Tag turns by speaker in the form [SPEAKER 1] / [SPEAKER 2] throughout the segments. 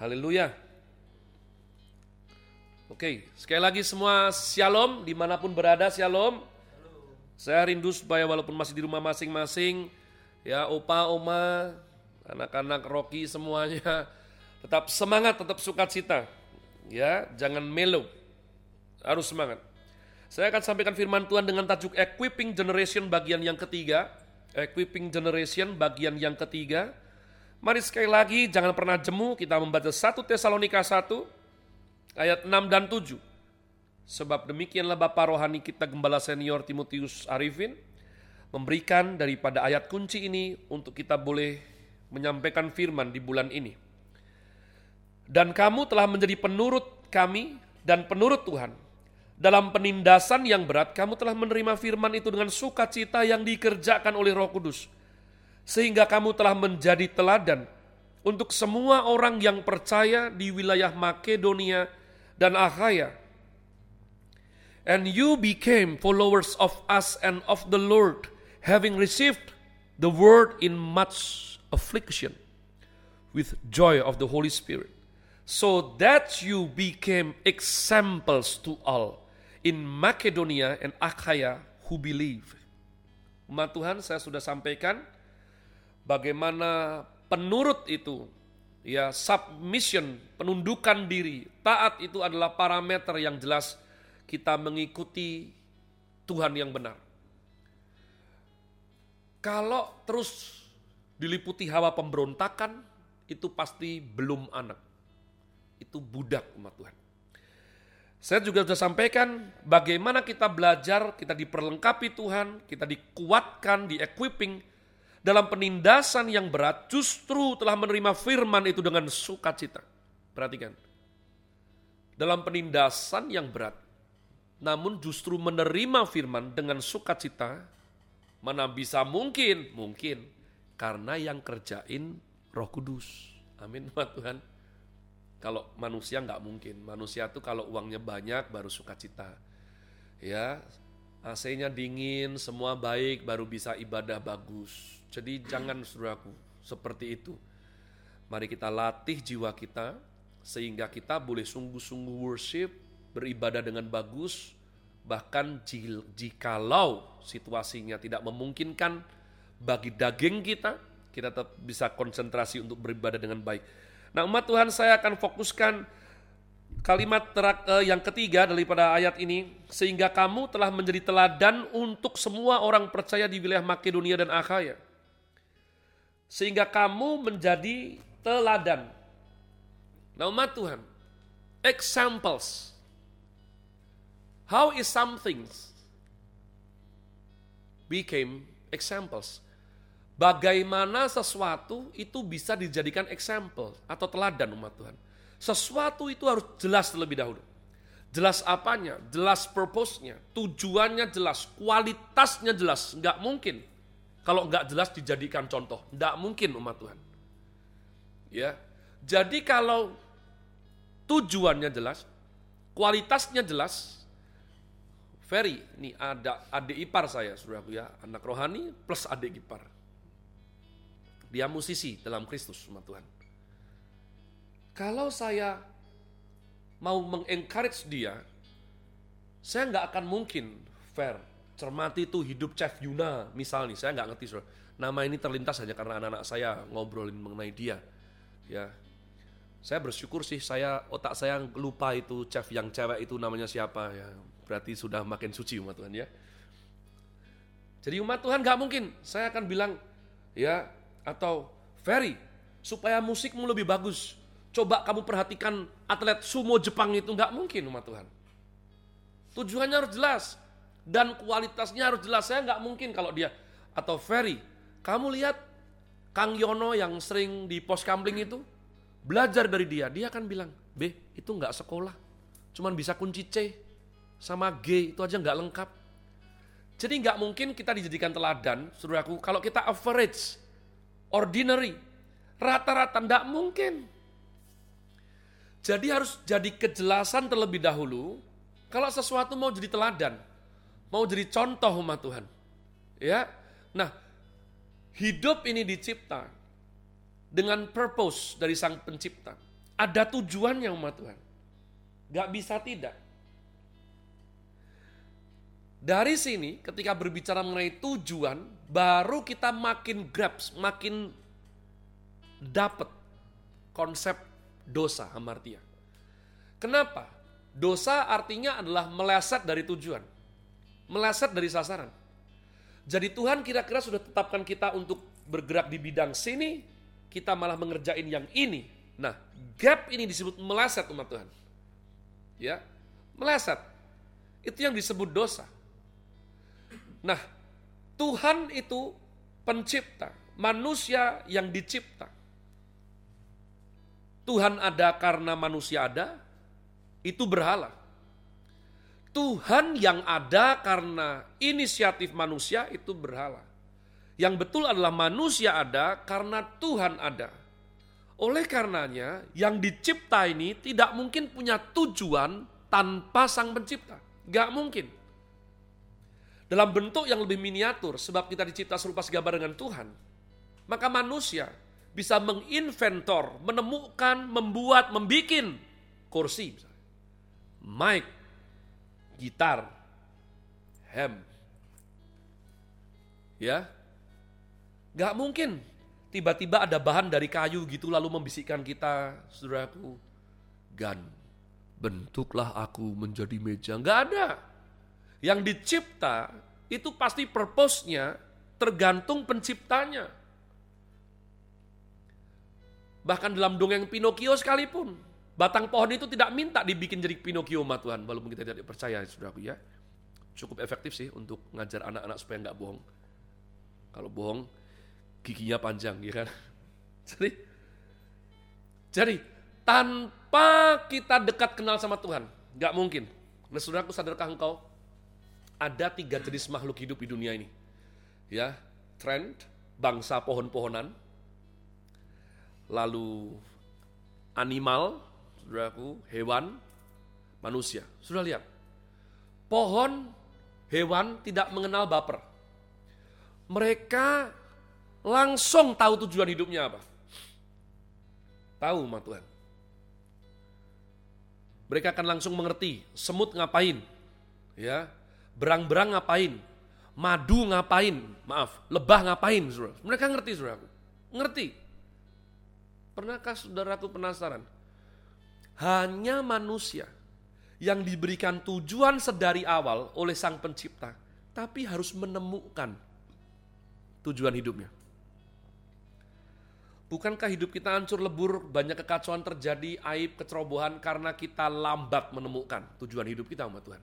[SPEAKER 1] Haleluya. Oke, sekali lagi semua shalom di mana pun berada shalom. Saya rindu supaya walaupun masih di rumah masing-masing, ya opa, oma, anak-anak Rocky semuanya tetap semangat, tetap sukacita. Ya, jangan melo. Harus semangat. Saya akan sampaikan firman Tuhan dengan tajuk Equipping Generation bagian yang ketiga. Equipping Generation bagian yang ketiga. Mari sekali lagi jangan pernah jemu kita membaca 1 Tesalonika 1 ayat 6 dan 7. Sebab demikianlah Bapak Rohani kita Gembala Senior Timotius Arifin memberikan daripada ayat kunci ini untuk kita boleh menyampaikan firman di bulan ini. Dan kamu telah menjadi penurut kami dan penurut Tuhan. Dalam penindasan yang berat, kamu telah menerima firman itu dengan sukacita yang dikerjakan oleh Roh Kudus. Sehingga kamu telah menjadi teladan untuk semua orang yang percaya di wilayah Makedonia dan Akhaya and you became followers of us and of the Lord, having received the word in much affliction with joy of the Holy Spirit, so that you became examples to all in Macedonia and Achaia who believe. Umat Tuhan, saya sudah sampaikan bagaimana penurut itu, ya submission, penundukan diri, taat itu adalah parameter yang jelas kita mengikuti Tuhan yang benar. Kalau terus diliputi hawa pemberontakan, itu pasti belum anak. Itu budak umat Tuhan. Saya juga sudah sampaikan bagaimana kita belajar, kita diperlengkapi Tuhan, kita dikuatkan, di-equipping dalam penindasan yang berat justru telah menerima firman itu dengan sukacita. Perhatikan. Dalam penindasan yang berat, namun justru menerima firman dengan sukacita, mana bisa mungkin? Mungkin karena yang kerjain Roh Kudus. Amin, Tuhan. Kalau manusia nggak mungkin. Manusia tuh kalau uangnya banyak baru sukacita. Ya, AC-nya dingin, semua baik, baru bisa ibadah bagus. Jadi jangan saudaraku seperti itu. Mari kita latih jiwa kita sehingga kita boleh sungguh-sungguh worship, beribadah dengan bagus, bahkan jikalau situasinya tidak memungkinkan bagi daging kita, kita tetap bisa konsentrasi untuk beribadah dengan baik. Nah umat Tuhan saya akan fokuskan kalimat terak, eh, yang ketiga daripada ayat ini, sehingga kamu telah menjadi teladan untuk semua orang percaya di wilayah Makedonia dan Akhaya. Sehingga kamu menjadi teladan. Nah umat Tuhan, examples How is something became examples? Bagaimana sesuatu itu bisa dijadikan example atau teladan umat Tuhan. Sesuatu itu harus jelas terlebih dahulu. Jelas apanya, jelas purpose-nya, tujuannya jelas, kualitasnya jelas. Nggak mungkin kalau nggak jelas dijadikan contoh. Nggak mungkin umat Tuhan. Ya, Jadi kalau tujuannya jelas, kualitasnya jelas, Ferry, ini ada adik ipar saya, saudaraku ya, anak rohani plus adik ipar. Dia musisi dalam Kristus, umat Tuhan. Kalau saya mau mengencourage dia, saya nggak akan mungkin, fair, cermati itu hidup Chef Yuna, misalnya, saya nggak ngerti, saudara. Nama ini terlintas hanya karena anak-anak saya ngobrolin mengenai dia. Ya, saya bersyukur sih saya otak saya lupa itu chef yang cewek itu namanya siapa ya berarti sudah makin suci umat Tuhan ya. Jadi umat Tuhan gak mungkin saya akan bilang ya atau Ferry supaya musikmu lebih bagus. Coba kamu perhatikan atlet sumo Jepang itu nggak mungkin umat Tuhan. Tujuannya harus jelas dan kualitasnya harus jelas. Saya nggak mungkin kalau dia atau Ferry. Kamu lihat Kang Yono yang sering di pos kamling itu belajar dari dia. Dia akan bilang, B itu nggak sekolah, cuman bisa kunci C sama G itu aja nggak lengkap. Jadi nggak mungkin kita dijadikan teladan, saudaraku, kalau kita average, ordinary, rata-rata nggak mungkin. Jadi harus jadi kejelasan terlebih dahulu, kalau sesuatu mau jadi teladan, mau jadi contoh umat Tuhan. Ya, nah hidup ini dicipta dengan purpose dari sang pencipta. ada tujuannya umat Tuhan. Gak bisa tidak. Dari sini ketika berbicara mengenai tujuan, baru kita makin grabs, makin dapat konsep dosa hamartia. Kenapa? Dosa artinya adalah meleset dari tujuan. Meleset dari sasaran. Jadi Tuhan kira-kira sudah tetapkan kita untuk bergerak di bidang sini, kita malah mengerjain yang ini. Nah, gap ini disebut meleset umat Tuhan. Ya, meleset. Itu yang disebut dosa. Nah, Tuhan itu pencipta, manusia yang dicipta. Tuhan ada karena manusia ada, itu berhala. Tuhan yang ada karena inisiatif manusia itu berhala. Yang betul adalah manusia ada karena Tuhan ada. Oleh karenanya, yang dicipta ini tidak mungkin punya tujuan tanpa sang pencipta. Gak mungkin dalam bentuk yang lebih miniatur sebab kita dicipta serupa segambar dengan Tuhan. Maka manusia bisa menginventor, menemukan, membuat, membikin kursi, mic, gitar, hem. Ya, gak mungkin tiba-tiba ada bahan dari kayu gitu lalu membisikkan kita, saudaraku, gan, bentuklah aku menjadi meja. Gak ada yang dicipta itu pasti purpose-nya tergantung penciptanya. Bahkan dalam dongeng Pinocchio sekalipun, batang pohon itu tidak minta dibikin jadi Pinocchio ma Tuhan, walaupun kita tidak percaya saudaraku ya. Cukup efektif sih untuk ngajar anak-anak supaya nggak bohong. Kalau bohong, giginya panjang, ya kan? Jadi, jadi tanpa kita dekat kenal sama Tuhan, nggak mungkin. Nah, saudaraku sadarkah engkau ada tiga jenis makhluk hidup di dunia ini. Ya, trend, bangsa pohon-pohonan, lalu animal, saudaraku, hewan, manusia. Sudah lihat, pohon, hewan tidak mengenal baper. Mereka langsung tahu tujuan hidupnya apa. Tahu, ma Tuhan. Mereka akan langsung mengerti semut ngapain, ya Berang-berang ngapain? Madu ngapain? Maaf, lebah ngapain, saudara? Mereka ngerti, saudara. Ngerti. Pernahkah saudaraku penasaran? Hanya manusia yang diberikan tujuan sedari awal oleh sang pencipta, tapi harus menemukan tujuan hidupnya. Bukankah hidup kita hancur lebur, banyak kekacauan terjadi, aib, kecerobohan karena kita lambat menemukan tujuan hidup kita, umat Tuhan?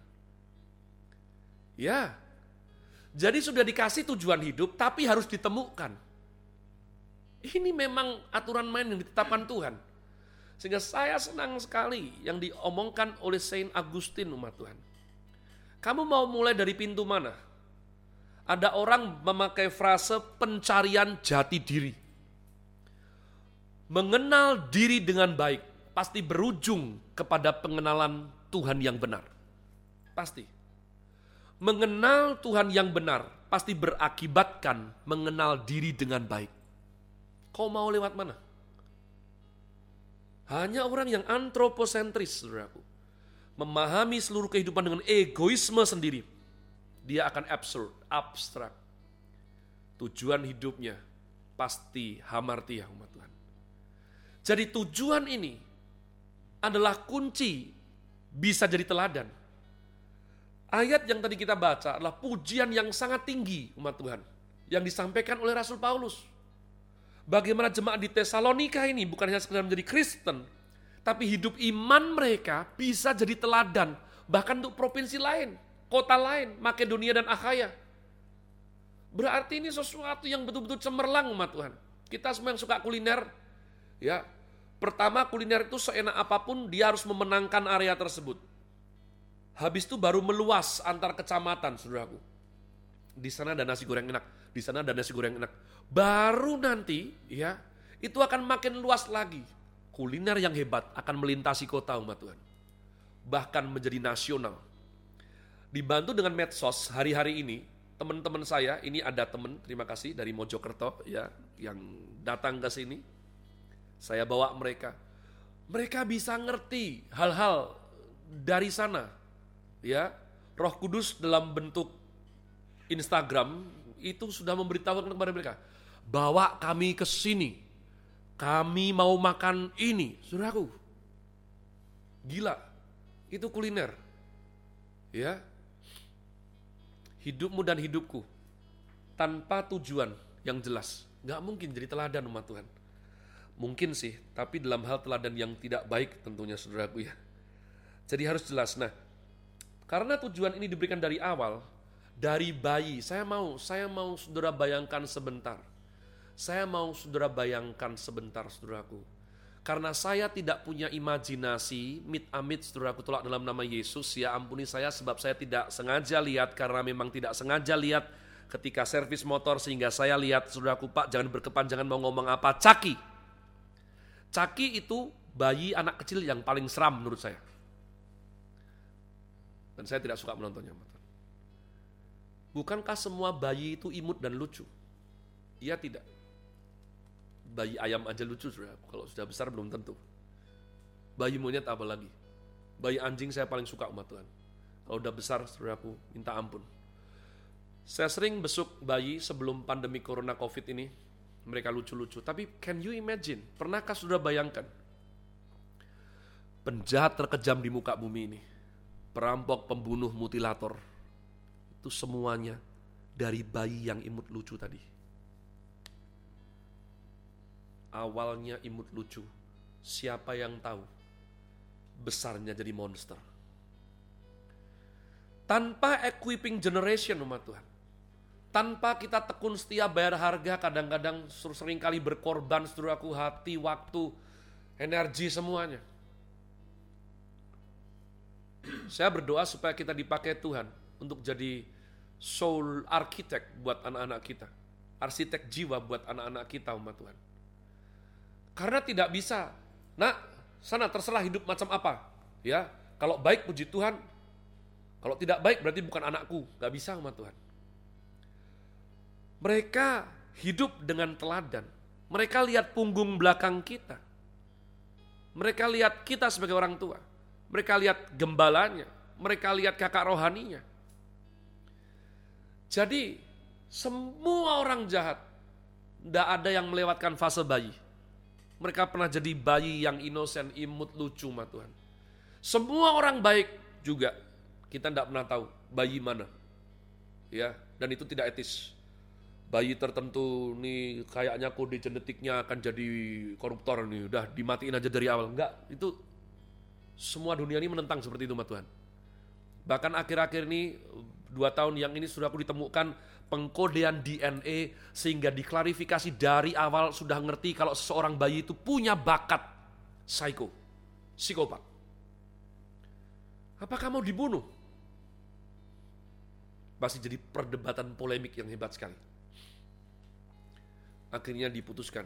[SPEAKER 1] Ya. Jadi sudah dikasih tujuan hidup tapi harus ditemukan. Ini memang aturan main yang ditetapkan Tuhan. Sehingga saya senang sekali yang diomongkan oleh Saint Agustin umat Tuhan. Kamu mau mulai dari pintu mana? Ada orang memakai frase pencarian jati diri. Mengenal diri dengan baik pasti berujung kepada pengenalan Tuhan yang benar. Pasti mengenal Tuhan yang benar pasti berakibatkan mengenal diri dengan baik. Kau mau lewat mana? Hanya orang yang antroposentris, saudaraku. Memahami seluruh kehidupan dengan egoisme sendiri. Dia akan absurd, abstrak. Tujuan hidupnya pasti hamartiah umat Tuhan. Jadi tujuan ini adalah kunci bisa jadi teladan Ayat yang tadi kita baca adalah pujian yang sangat tinggi umat Tuhan yang disampaikan oleh Rasul Paulus. Bagaimana jemaat di Tesalonika ini bukan hanya sekedar menjadi Kristen, tapi hidup iman mereka bisa jadi teladan bahkan untuk provinsi lain, kota lain, Makedonia dan Akhaya. Berarti ini sesuatu yang betul-betul cemerlang umat Tuhan. Kita semua yang suka kuliner, ya, pertama kuliner itu seenak apa pun dia harus memenangkan area tersebut Habis itu baru meluas antar kecamatan, saudaraku. Di sana ada nasi goreng enak, di sana ada nasi goreng enak. Baru nanti, ya, itu akan makin luas lagi. Kuliner yang hebat akan melintasi kota umat Tuhan. Bahkan menjadi nasional. Dibantu dengan medsos hari-hari ini, teman-teman saya, ini ada teman, terima kasih dari Mojokerto ya, yang datang ke sini. Saya bawa mereka. Mereka bisa ngerti hal-hal dari sana. Ya, Roh Kudus dalam bentuk Instagram itu sudah memberitahukan kepada mereka, bawa kami ke sini. Kami mau makan ini, saudaraku. Gila, itu kuliner. Ya, hidupmu dan hidupku tanpa tujuan yang jelas. Nggak mungkin jadi teladan umat Tuhan. Mungkin sih, tapi dalam hal teladan yang tidak baik tentunya saudaraku ya. Jadi harus jelas. Nah, karena tujuan ini diberikan dari awal, dari bayi, saya mau, saya mau saudara bayangkan sebentar. Saya mau saudara bayangkan sebentar saudaraku. Karena saya tidak punya imajinasi, mit amit saudaraku tolak dalam nama Yesus, ya ampuni saya sebab saya tidak sengaja lihat karena memang tidak sengaja lihat ketika servis motor sehingga saya lihat saudaraku Pak jangan berkepanjangan mau ngomong apa, caki. Caki itu bayi anak kecil yang paling seram menurut saya. Dan saya tidak suka menontonnya. Bukankah semua bayi itu imut dan lucu? Iya tidak. Bayi ayam aja lucu sudah. Kalau sudah besar belum tentu. Bayi monyet apa lagi? Bayi anjing saya paling suka umat Tuhan. Kalau udah besar, saudaraku, minta ampun. Saya sering besuk bayi sebelum pandemi corona covid ini. Mereka lucu-lucu. Tapi can you imagine? Pernahkah sudah bayangkan? Penjahat terkejam di muka bumi ini perampok, pembunuh, mutilator. Itu semuanya dari bayi yang imut lucu tadi. Awalnya imut lucu, siapa yang tahu? Besarnya jadi monster. Tanpa equipping generation umat Tuhan. Tanpa kita tekun setia bayar harga, kadang-kadang sering kali berkorban aku hati, waktu, energi semuanya saya berdoa supaya kita dipakai Tuhan untuk jadi soul architect buat anak-anak kita. Arsitek jiwa buat anak-anak kita umat Tuhan. Karena tidak bisa, nak, sana terserah hidup macam apa. Ya, kalau baik puji Tuhan, kalau tidak baik berarti bukan anakku. Gak bisa umat Tuhan. Mereka hidup dengan teladan. Mereka lihat punggung belakang kita. Mereka lihat kita sebagai orang tua. Mereka lihat gembalanya, mereka lihat kakak rohaninya. Jadi semua orang jahat, tidak ada yang melewatkan fase bayi. Mereka pernah jadi bayi yang inosen, imut, lucu, ma Tuhan. Semua orang baik juga, kita tidak pernah tahu bayi mana. Ya, dan itu tidak etis. Bayi tertentu nih kayaknya kode genetiknya akan jadi koruptor nih, udah dimatiin aja dari awal. Enggak, itu semua dunia ini menentang seperti itu, Tuhan. Bahkan akhir-akhir ini, dua tahun yang ini sudah aku ditemukan pengkodean DNA sehingga diklarifikasi dari awal sudah ngerti kalau seseorang bayi itu punya bakat psycho, psikopat. Apakah mau dibunuh? Pasti jadi perdebatan polemik yang hebat sekali. Akhirnya diputuskan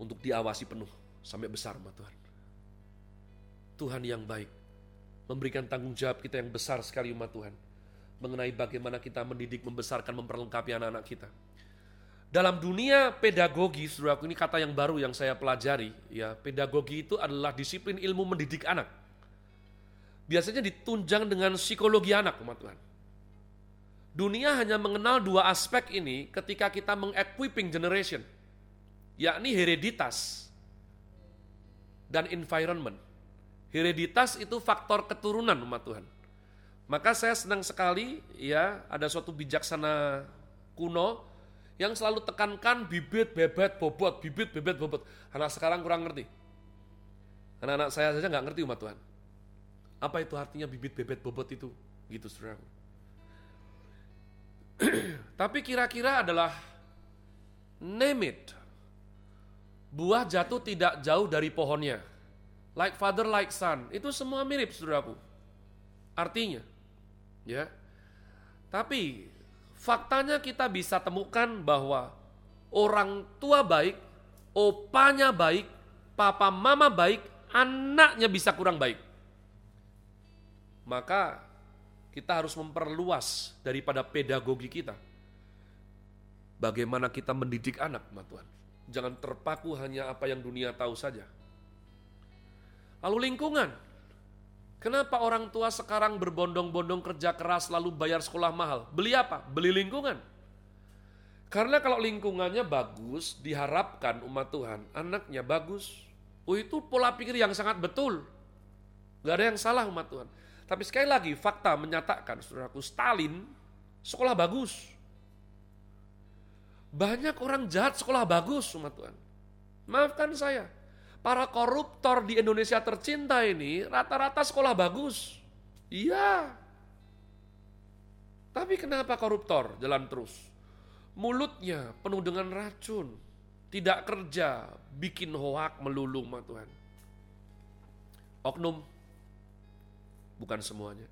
[SPEAKER 1] untuk diawasi penuh sampai besar, Tuhan. Tuhan yang baik. Memberikan tanggung jawab kita yang besar sekali umat Tuhan. Mengenai bagaimana kita mendidik, membesarkan, memperlengkapi anak-anak kita. Dalam dunia pedagogi, saudaraku ini kata yang baru yang saya pelajari. ya Pedagogi itu adalah disiplin ilmu mendidik anak. Biasanya ditunjang dengan psikologi anak umat Tuhan. Dunia hanya mengenal dua aspek ini ketika kita mengequipping generation. Yakni hereditas dan environment. Hereditas itu faktor keturunan umat Tuhan. Maka saya senang sekali ya ada suatu bijaksana kuno yang selalu tekankan bibit, bebet, bobot, bibit, bebet, bobot. Anak sekarang kurang ngerti. Anak-anak saya saja nggak ngerti umat Tuhan. Apa itu artinya bibit, bebet, bobot itu? Gitu saudara. Tapi kira-kira adalah name it. Buah jatuh tidak jauh dari pohonnya like father, like son. Itu semua mirip, saudaraku. Artinya, ya. Tapi faktanya kita bisa temukan bahwa orang tua baik, opanya baik, papa mama baik, anaknya bisa kurang baik. Maka kita harus memperluas daripada pedagogi kita. Bagaimana kita mendidik anak, Tuhan. Jangan terpaku hanya apa yang dunia tahu saja. Lalu lingkungan. Kenapa orang tua sekarang berbondong-bondong kerja keras lalu bayar sekolah mahal? Beli apa? Beli lingkungan. Karena kalau lingkungannya bagus, diharapkan umat Tuhan, anaknya bagus. Oh itu pola pikir yang sangat betul. Gak ada yang salah umat Tuhan. Tapi sekali lagi fakta menyatakan, saudaraku, Stalin sekolah bagus. Banyak orang jahat sekolah bagus umat Tuhan. Maafkan saya, para koruptor di Indonesia tercinta ini rata-rata sekolah bagus. Iya. Tapi kenapa koruptor jalan terus? Mulutnya penuh dengan racun, tidak kerja, bikin hoak melulu ma Tuhan. Oknum, bukan semuanya.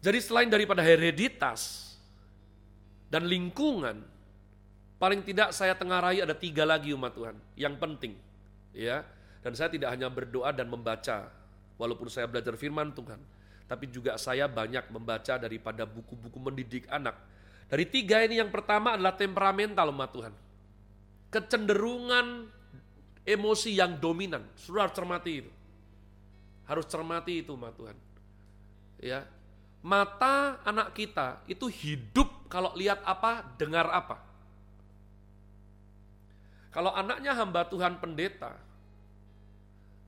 [SPEAKER 1] Jadi selain daripada hereditas dan lingkungan, Paling tidak saya tengarai ada tiga lagi umat Tuhan yang penting. ya. Dan saya tidak hanya berdoa dan membaca, walaupun saya belajar firman Tuhan, tapi juga saya banyak membaca daripada buku-buku mendidik anak. Dari tiga ini yang pertama adalah temperamental umat Tuhan. Kecenderungan emosi yang dominan. Sudah harus cermati itu. Harus cermati itu umat Tuhan. Ya, mata anak kita itu hidup kalau lihat apa, dengar apa. Kalau anaknya hamba Tuhan pendeta,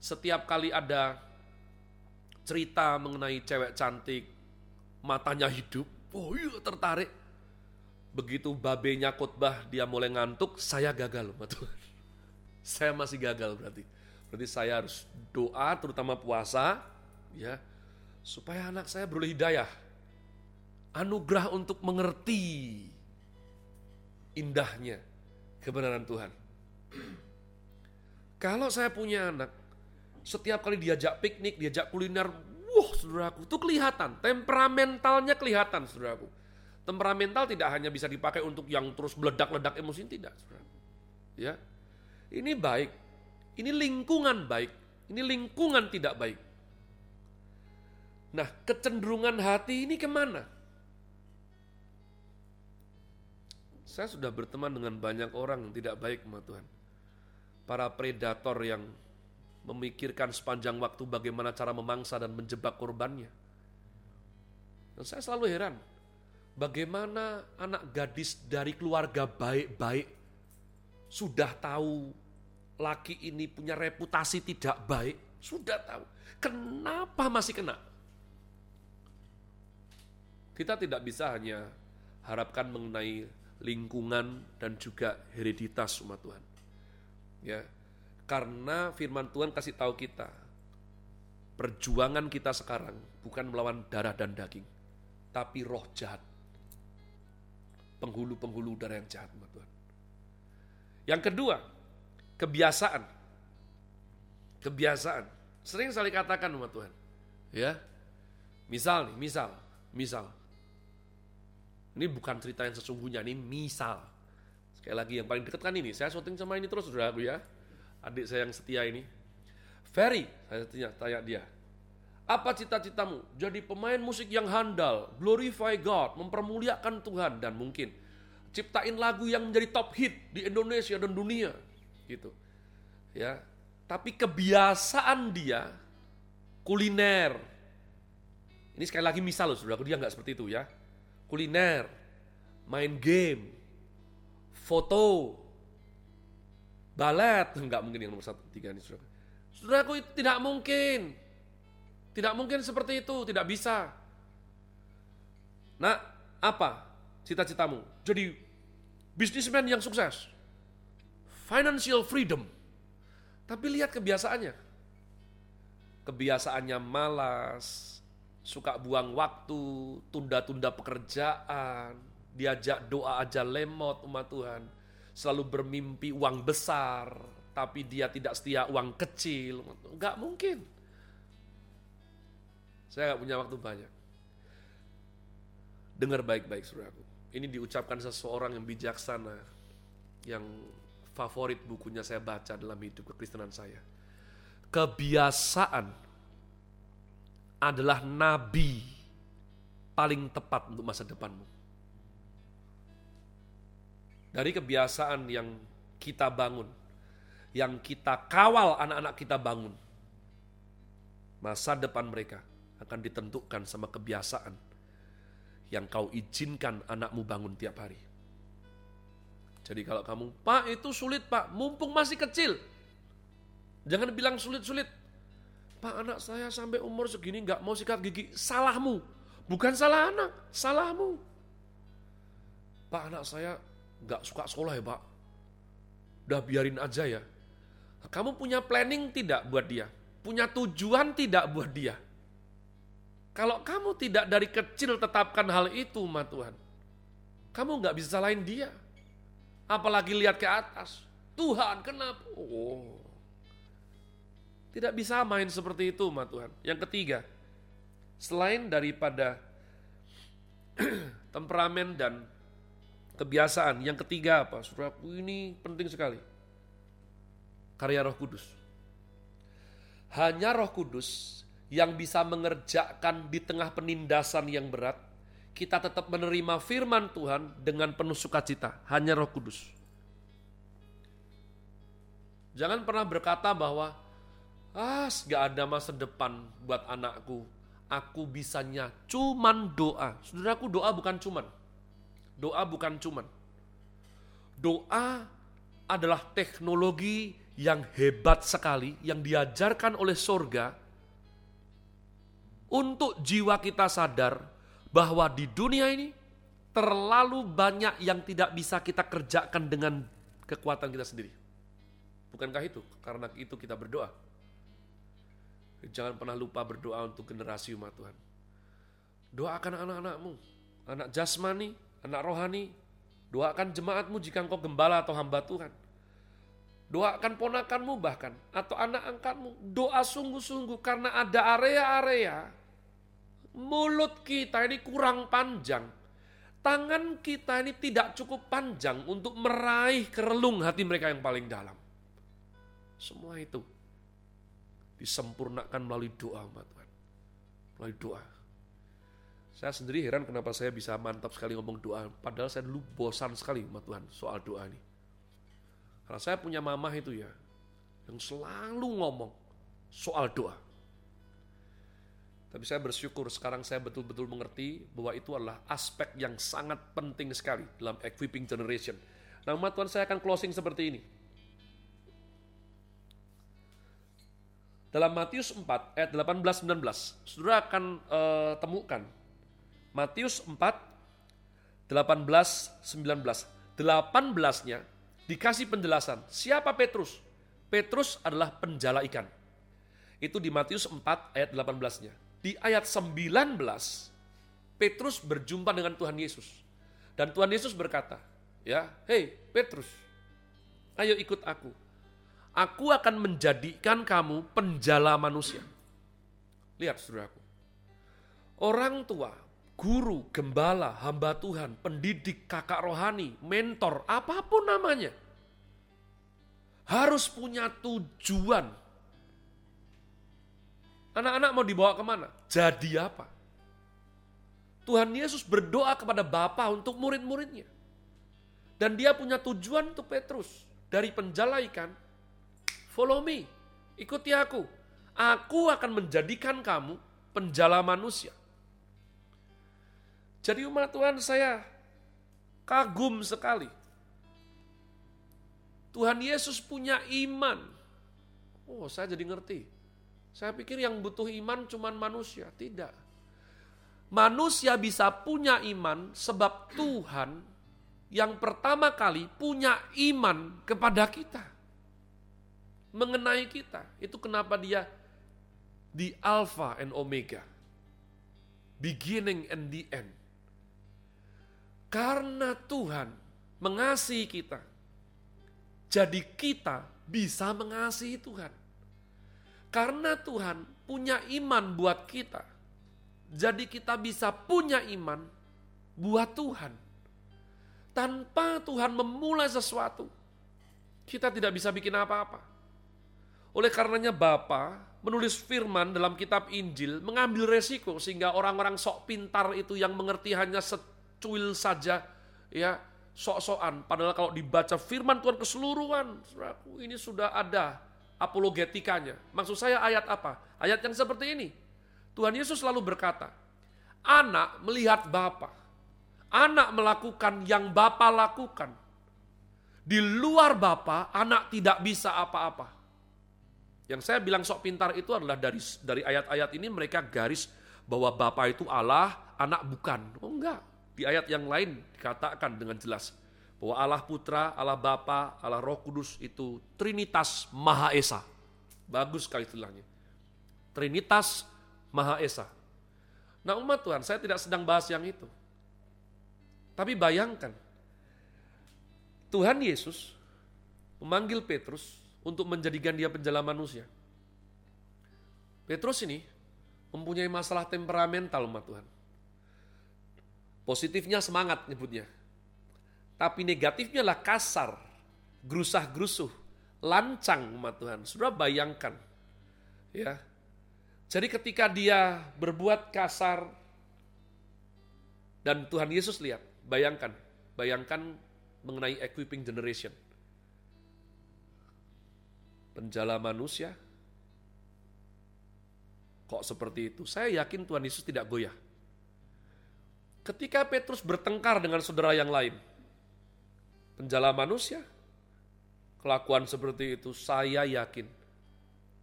[SPEAKER 1] setiap kali ada cerita mengenai cewek cantik, matanya hidup, oh iya tertarik. Begitu babenya khotbah dia mulai ngantuk, saya gagal Tuhan. Saya masih gagal berarti. Berarti saya harus doa terutama puasa ya supaya anak saya beroleh hidayah. Anugerah untuk mengerti indahnya kebenaran Tuhan. Kalau saya punya anak, setiap kali diajak piknik, diajak kuliner, wah saudaraku, itu kelihatan. Temperamentalnya kelihatan saudaraku. Temperamental tidak hanya bisa dipakai untuk yang terus meledak-ledak emosi, tidak saudaraku. Ya, ini baik. Ini lingkungan baik. Ini lingkungan tidak baik. Nah, kecenderungan hati ini ke mana? Saya sudah berteman dengan banyak orang yang tidak baik sama Tuhan para predator yang memikirkan sepanjang waktu bagaimana cara memangsa dan menjebak korbannya. Dan saya selalu heran, bagaimana anak gadis dari keluarga baik-baik sudah tahu laki ini punya reputasi tidak baik, sudah tahu. Kenapa masih kena? Kita tidak bisa hanya harapkan mengenai lingkungan dan juga hereditas umat Tuhan ya karena firman Tuhan kasih tahu kita perjuangan kita sekarang bukan melawan darah dan daging tapi roh jahat. Penghulu-penghulu darah yang jahat Tuhan. Yang kedua kebiasaan. Kebiasaan. Sering sekali katakan umat Tuhan. Ya misal nih misal misal. Ini bukan cerita yang sesungguhnya ini misal Sekali lagi yang paling dekat kan ini, saya syuting sama ini terus sudah aku ya. Adik saya yang setia ini. Ferry, saya tanya, tanya dia. Apa cita-citamu? Jadi pemain musik yang handal, glorify God, mempermuliakan Tuhan dan mungkin ciptain lagu yang menjadi top hit di Indonesia dan dunia. Gitu. Ya. Tapi kebiasaan dia kuliner. Ini sekali lagi misal loh, saudara, dia nggak seperti itu ya. Kuliner, main game, foto, balet, enggak mungkin yang nomor satu, tiga ini saudara. Saudaraku itu tidak mungkin. Tidak mungkin seperti itu, tidak bisa. Nah, apa cita-citamu? Jadi bisnismen yang sukses. Financial freedom. Tapi lihat kebiasaannya. Kebiasaannya malas, suka buang waktu, tunda-tunda pekerjaan, diajak doa aja lemot umat Tuhan. Selalu bermimpi uang besar, tapi dia tidak setia uang kecil. Enggak mungkin. Saya nggak punya waktu banyak. Dengar baik-baik saudaraku. Ini diucapkan seseorang yang bijaksana, yang favorit bukunya saya baca dalam hidup kekristenan saya. Kebiasaan adalah nabi paling tepat untuk masa depanmu dari kebiasaan yang kita bangun, yang kita kawal anak-anak kita bangun, Masa depan mereka akan ditentukan sama kebiasaan yang kau izinkan anakmu bangun tiap hari. Jadi kalau kamu, Pak itu sulit Pak, mumpung masih kecil. Jangan bilang sulit-sulit. Pak anak saya sampai umur segini nggak mau sikat gigi, salahmu. Bukan salah anak, salahmu. Pak anak saya nggak suka sekolah ya pak. Udah biarin aja ya. Kamu punya planning tidak buat dia? Punya tujuan tidak buat dia? Kalau kamu tidak dari kecil tetapkan hal itu, ma Tuhan, kamu nggak bisa salahin dia. Apalagi lihat ke atas. Tuhan, kenapa? Oh, tidak bisa main seperti itu, ma Tuhan. Yang ketiga, selain daripada temperamen dan kebiasaan, yang ketiga apa? Saudaraku ini penting sekali. Karya Roh Kudus. Hanya Roh Kudus yang bisa mengerjakan di tengah penindasan yang berat, kita tetap menerima firman Tuhan dengan penuh sukacita. Hanya Roh Kudus. Jangan pernah berkata bahwa ah, gak ada masa depan buat anakku. Aku bisanya cuman doa. Saudaraku doa bukan cuman. Doa bukan cuman. Doa adalah teknologi yang hebat sekali yang diajarkan oleh sorga untuk jiwa kita sadar bahwa di dunia ini terlalu banyak yang tidak bisa kita kerjakan dengan kekuatan kita sendiri. Bukankah itu? Karena itu kita berdoa. Jangan pernah lupa berdoa untuk generasi umat Tuhan. Doakan anak-anakmu, anak jasmani, anak rohani. Doakan jemaatmu jika engkau gembala atau hamba Tuhan. Doakan ponakanmu bahkan, atau anak angkatmu. Doa sungguh-sungguh karena ada area-area Mulut kita ini kurang panjang. Tangan kita ini tidak cukup panjang untuk meraih kerelung hati mereka yang paling dalam. Semua itu disempurnakan melalui doa, Tuhan. Melalui doa. Saya sendiri heran kenapa saya bisa mantap sekali ngomong doa. Padahal saya dulu bosan sekali, umat Tuhan, soal doa ini. Karena saya punya mamah itu ya, yang selalu ngomong soal doa. Tapi saya bersyukur sekarang saya betul-betul mengerti bahwa itu adalah aspek yang sangat penting sekali dalam equipping generation. Nah umat Tuhan saya akan closing seperti ini. Dalam Matius 4 ayat 18-19, saudara akan uh, temukan Matius 4 18-19. 18-nya dikasih penjelasan. Siapa Petrus? Petrus adalah penjala ikan. Itu di Matius 4 ayat 18-nya di ayat 19 Petrus berjumpa dengan Tuhan Yesus. Dan Tuhan Yesus berkata, ya, "Hei Petrus, ayo ikut aku. Aku akan menjadikan kamu penjala manusia." Lihat Saudaraku. Orang tua, guru, gembala, hamba Tuhan, pendidik, kakak rohani, mentor, apa pun namanya, harus punya tujuan Anak-anak mau dibawa ke mana? Jadi apa? Tuhan Yesus berdoa kepada Bapa untuk murid-muridnya. Dan dia punya tujuan untuk Petrus. Dari penjala ikan, follow me, ikuti aku. Aku akan menjadikan kamu penjala manusia. Jadi umat Tuhan saya kagum sekali. Tuhan Yesus punya iman. Oh saya jadi ngerti saya pikir yang butuh iman cuma manusia. Tidak. Manusia bisa punya iman sebab Tuhan yang pertama kali punya iman kepada kita. Mengenai kita. Itu kenapa dia di Alpha and Omega. Beginning and the end. Karena Tuhan mengasihi kita. Jadi kita bisa mengasihi Tuhan. Karena Tuhan punya iman buat kita. Jadi kita bisa punya iman buat Tuhan. Tanpa Tuhan memulai sesuatu, kita tidak bisa bikin apa-apa. Oleh karenanya Bapa menulis firman dalam kitab Injil mengambil resiko sehingga orang-orang sok pintar itu yang mengerti hanya secuil saja ya sok-sokan padahal kalau dibaca firman Tuhan keseluruhan ini sudah ada apologetikanya. Maksud saya ayat apa? Ayat yang seperti ini. Tuhan Yesus selalu berkata, anak melihat Bapa. Anak melakukan yang Bapa lakukan. Di luar Bapa, anak tidak bisa apa-apa. Yang saya bilang sok pintar itu adalah dari dari ayat-ayat ini mereka garis bahwa Bapa itu Allah, anak bukan. Oh enggak. Di ayat yang lain dikatakan dengan jelas bahwa Allah Putra, Allah Bapa, Allah Roh Kudus itu Trinitas Maha Esa. Bagus sekali istilahnya. Trinitas Maha Esa. Nah umat Tuhan, saya tidak sedang bahas yang itu. Tapi bayangkan, Tuhan Yesus memanggil Petrus untuk menjadikan dia penjala manusia. Petrus ini mempunyai masalah temperamental umat Tuhan. Positifnya semangat nyebutnya. Tapi negatifnya lah kasar, gerusah-gerusuh, lancang umat Tuhan. Sudah bayangkan. Ya. Jadi ketika dia berbuat kasar dan Tuhan Yesus lihat, bayangkan, bayangkan mengenai equipping generation penjala manusia. Kok seperti itu? Saya yakin Tuhan Yesus tidak goyah. Ketika Petrus bertengkar dengan saudara yang lain, penjala manusia, kelakuan seperti itu, saya yakin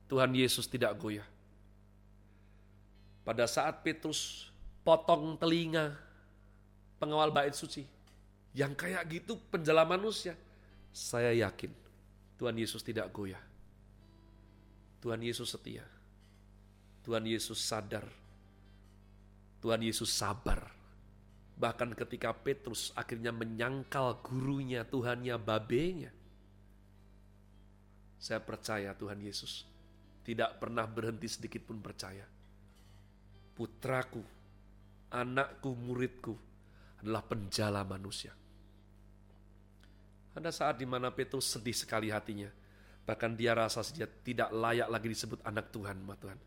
[SPEAKER 1] Tuhan Yesus tidak goyah. Pada saat Petrus potong telinga pengawal bait suci, yang kayak gitu penjala manusia, saya yakin Tuhan Yesus tidak goyah. Tuhan Yesus setia. Tuhan Yesus sadar. Tuhan Yesus sabar. Bahkan ketika Petrus akhirnya menyangkal gurunya, Tuhannya, babenya. Saya percaya Tuhan Yesus tidak pernah berhenti sedikit pun percaya. Putraku, anakku, muridku adalah penjala manusia. Ada saat di mana Petrus sedih sekali hatinya Bahkan dia rasa saja tidak layak lagi disebut anak Tuhan, Tuhan.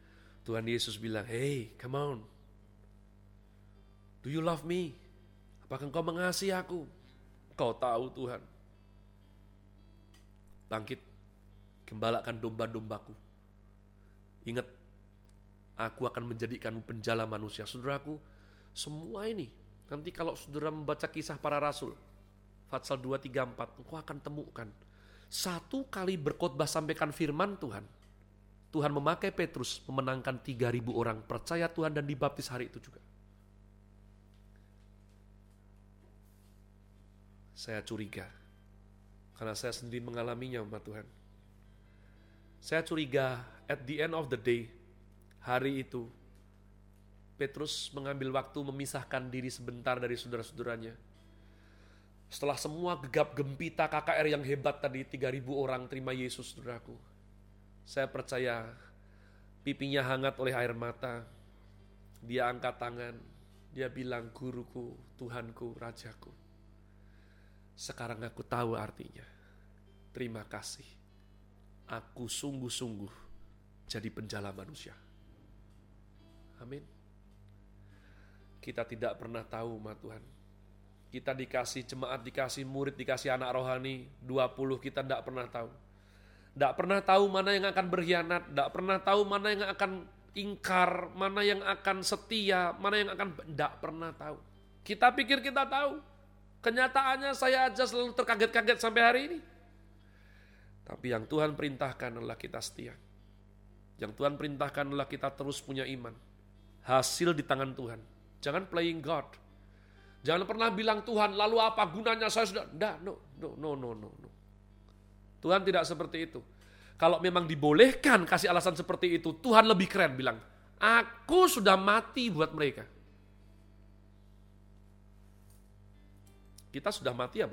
[SPEAKER 1] Tuhan Yesus bilang, hey, come on. Do you love me? Apakah engkau mengasihi aku? Kau tahu Tuhan. Bangkit, gembalakan domba-dombaku. Ingat, aku akan menjadikanmu penjala manusia. Saudaraku, semua ini, nanti kalau saudara membaca kisah para rasul, Fatsal 2, 3, 4, engkau akan temukan satu kali berkhotbah sampaikan firman Tuhan, Tuhan memakai Petrus memenangkan 3000 orang percaya Tuhan dan dibaptis hari itu juga. Saya curiga, karena saya sendiri mengalaminya umat Tuhan. Saya curiga at the end of the day, hari itu, Petrus mengambil waktu memisahkan diri sebentar dari saudara-saudaranya setelah semua gegap gempita KKR yang hebat tadi 3000 orang terima Yesus saudaraku. Saya percaya pipinya hangat oleh air mata. Dia angkat tangan. Dia bilang guruku, Tuhanku, Rajaku. Sekarang aku tahu artinya. Terima kasih. Aku sungguh-sungguh jadi penjala manusia. Amin. Kita tidak pernah tahu, Ma Tuhan kita dikasih jemaat, dikasih murid, dikasih anak rohani, 20 kita tidak pernah tahu. Tidak pernah tahu mana yang akan berkhianat, tidak pernah tahu mana yang akan ingkar, mana yang akan setia, mana yang akan tidak pernah tahu. Kita pikir kita tahu. Kenyataannya saya aja selalu terkaget-kaget sampai hari ini. Tapi yang Tuhan perintahkan adalah kita setia. Yang Tuhan perintahkan adalah kita terus punya iman. Hasil di tangan Tuhan. Jangan playing God Jangan pernah bilang Tuhan, lalu apa gunanya saya sudah... Tidak, no, no, no, no, no, no. Tuhan tidak seperti itu. Kalau memang dibolehkan kasih alasan seperti itu, Tuhan lebih keren bilang, aku sudah mati buat mereka. Kita sudah mati ya?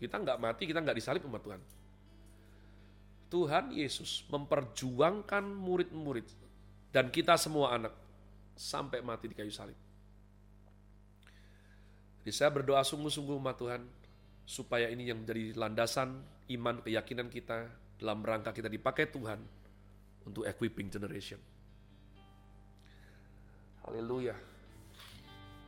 [SPEAKER 1] Kita nggak mati, kita nggak disalib sama Tuhan. Tuhan Yesus memperjuangkan murid-murid dan kita semua anak sampai mati di kayu salib. Jadi saya berdoa sungguh-sungguh umat Tuhan, supaya ini yang menjadi landasan iman keyakinan kita dalam rangka kita dipakai Tuhan untuk equipping generation. Haleluya.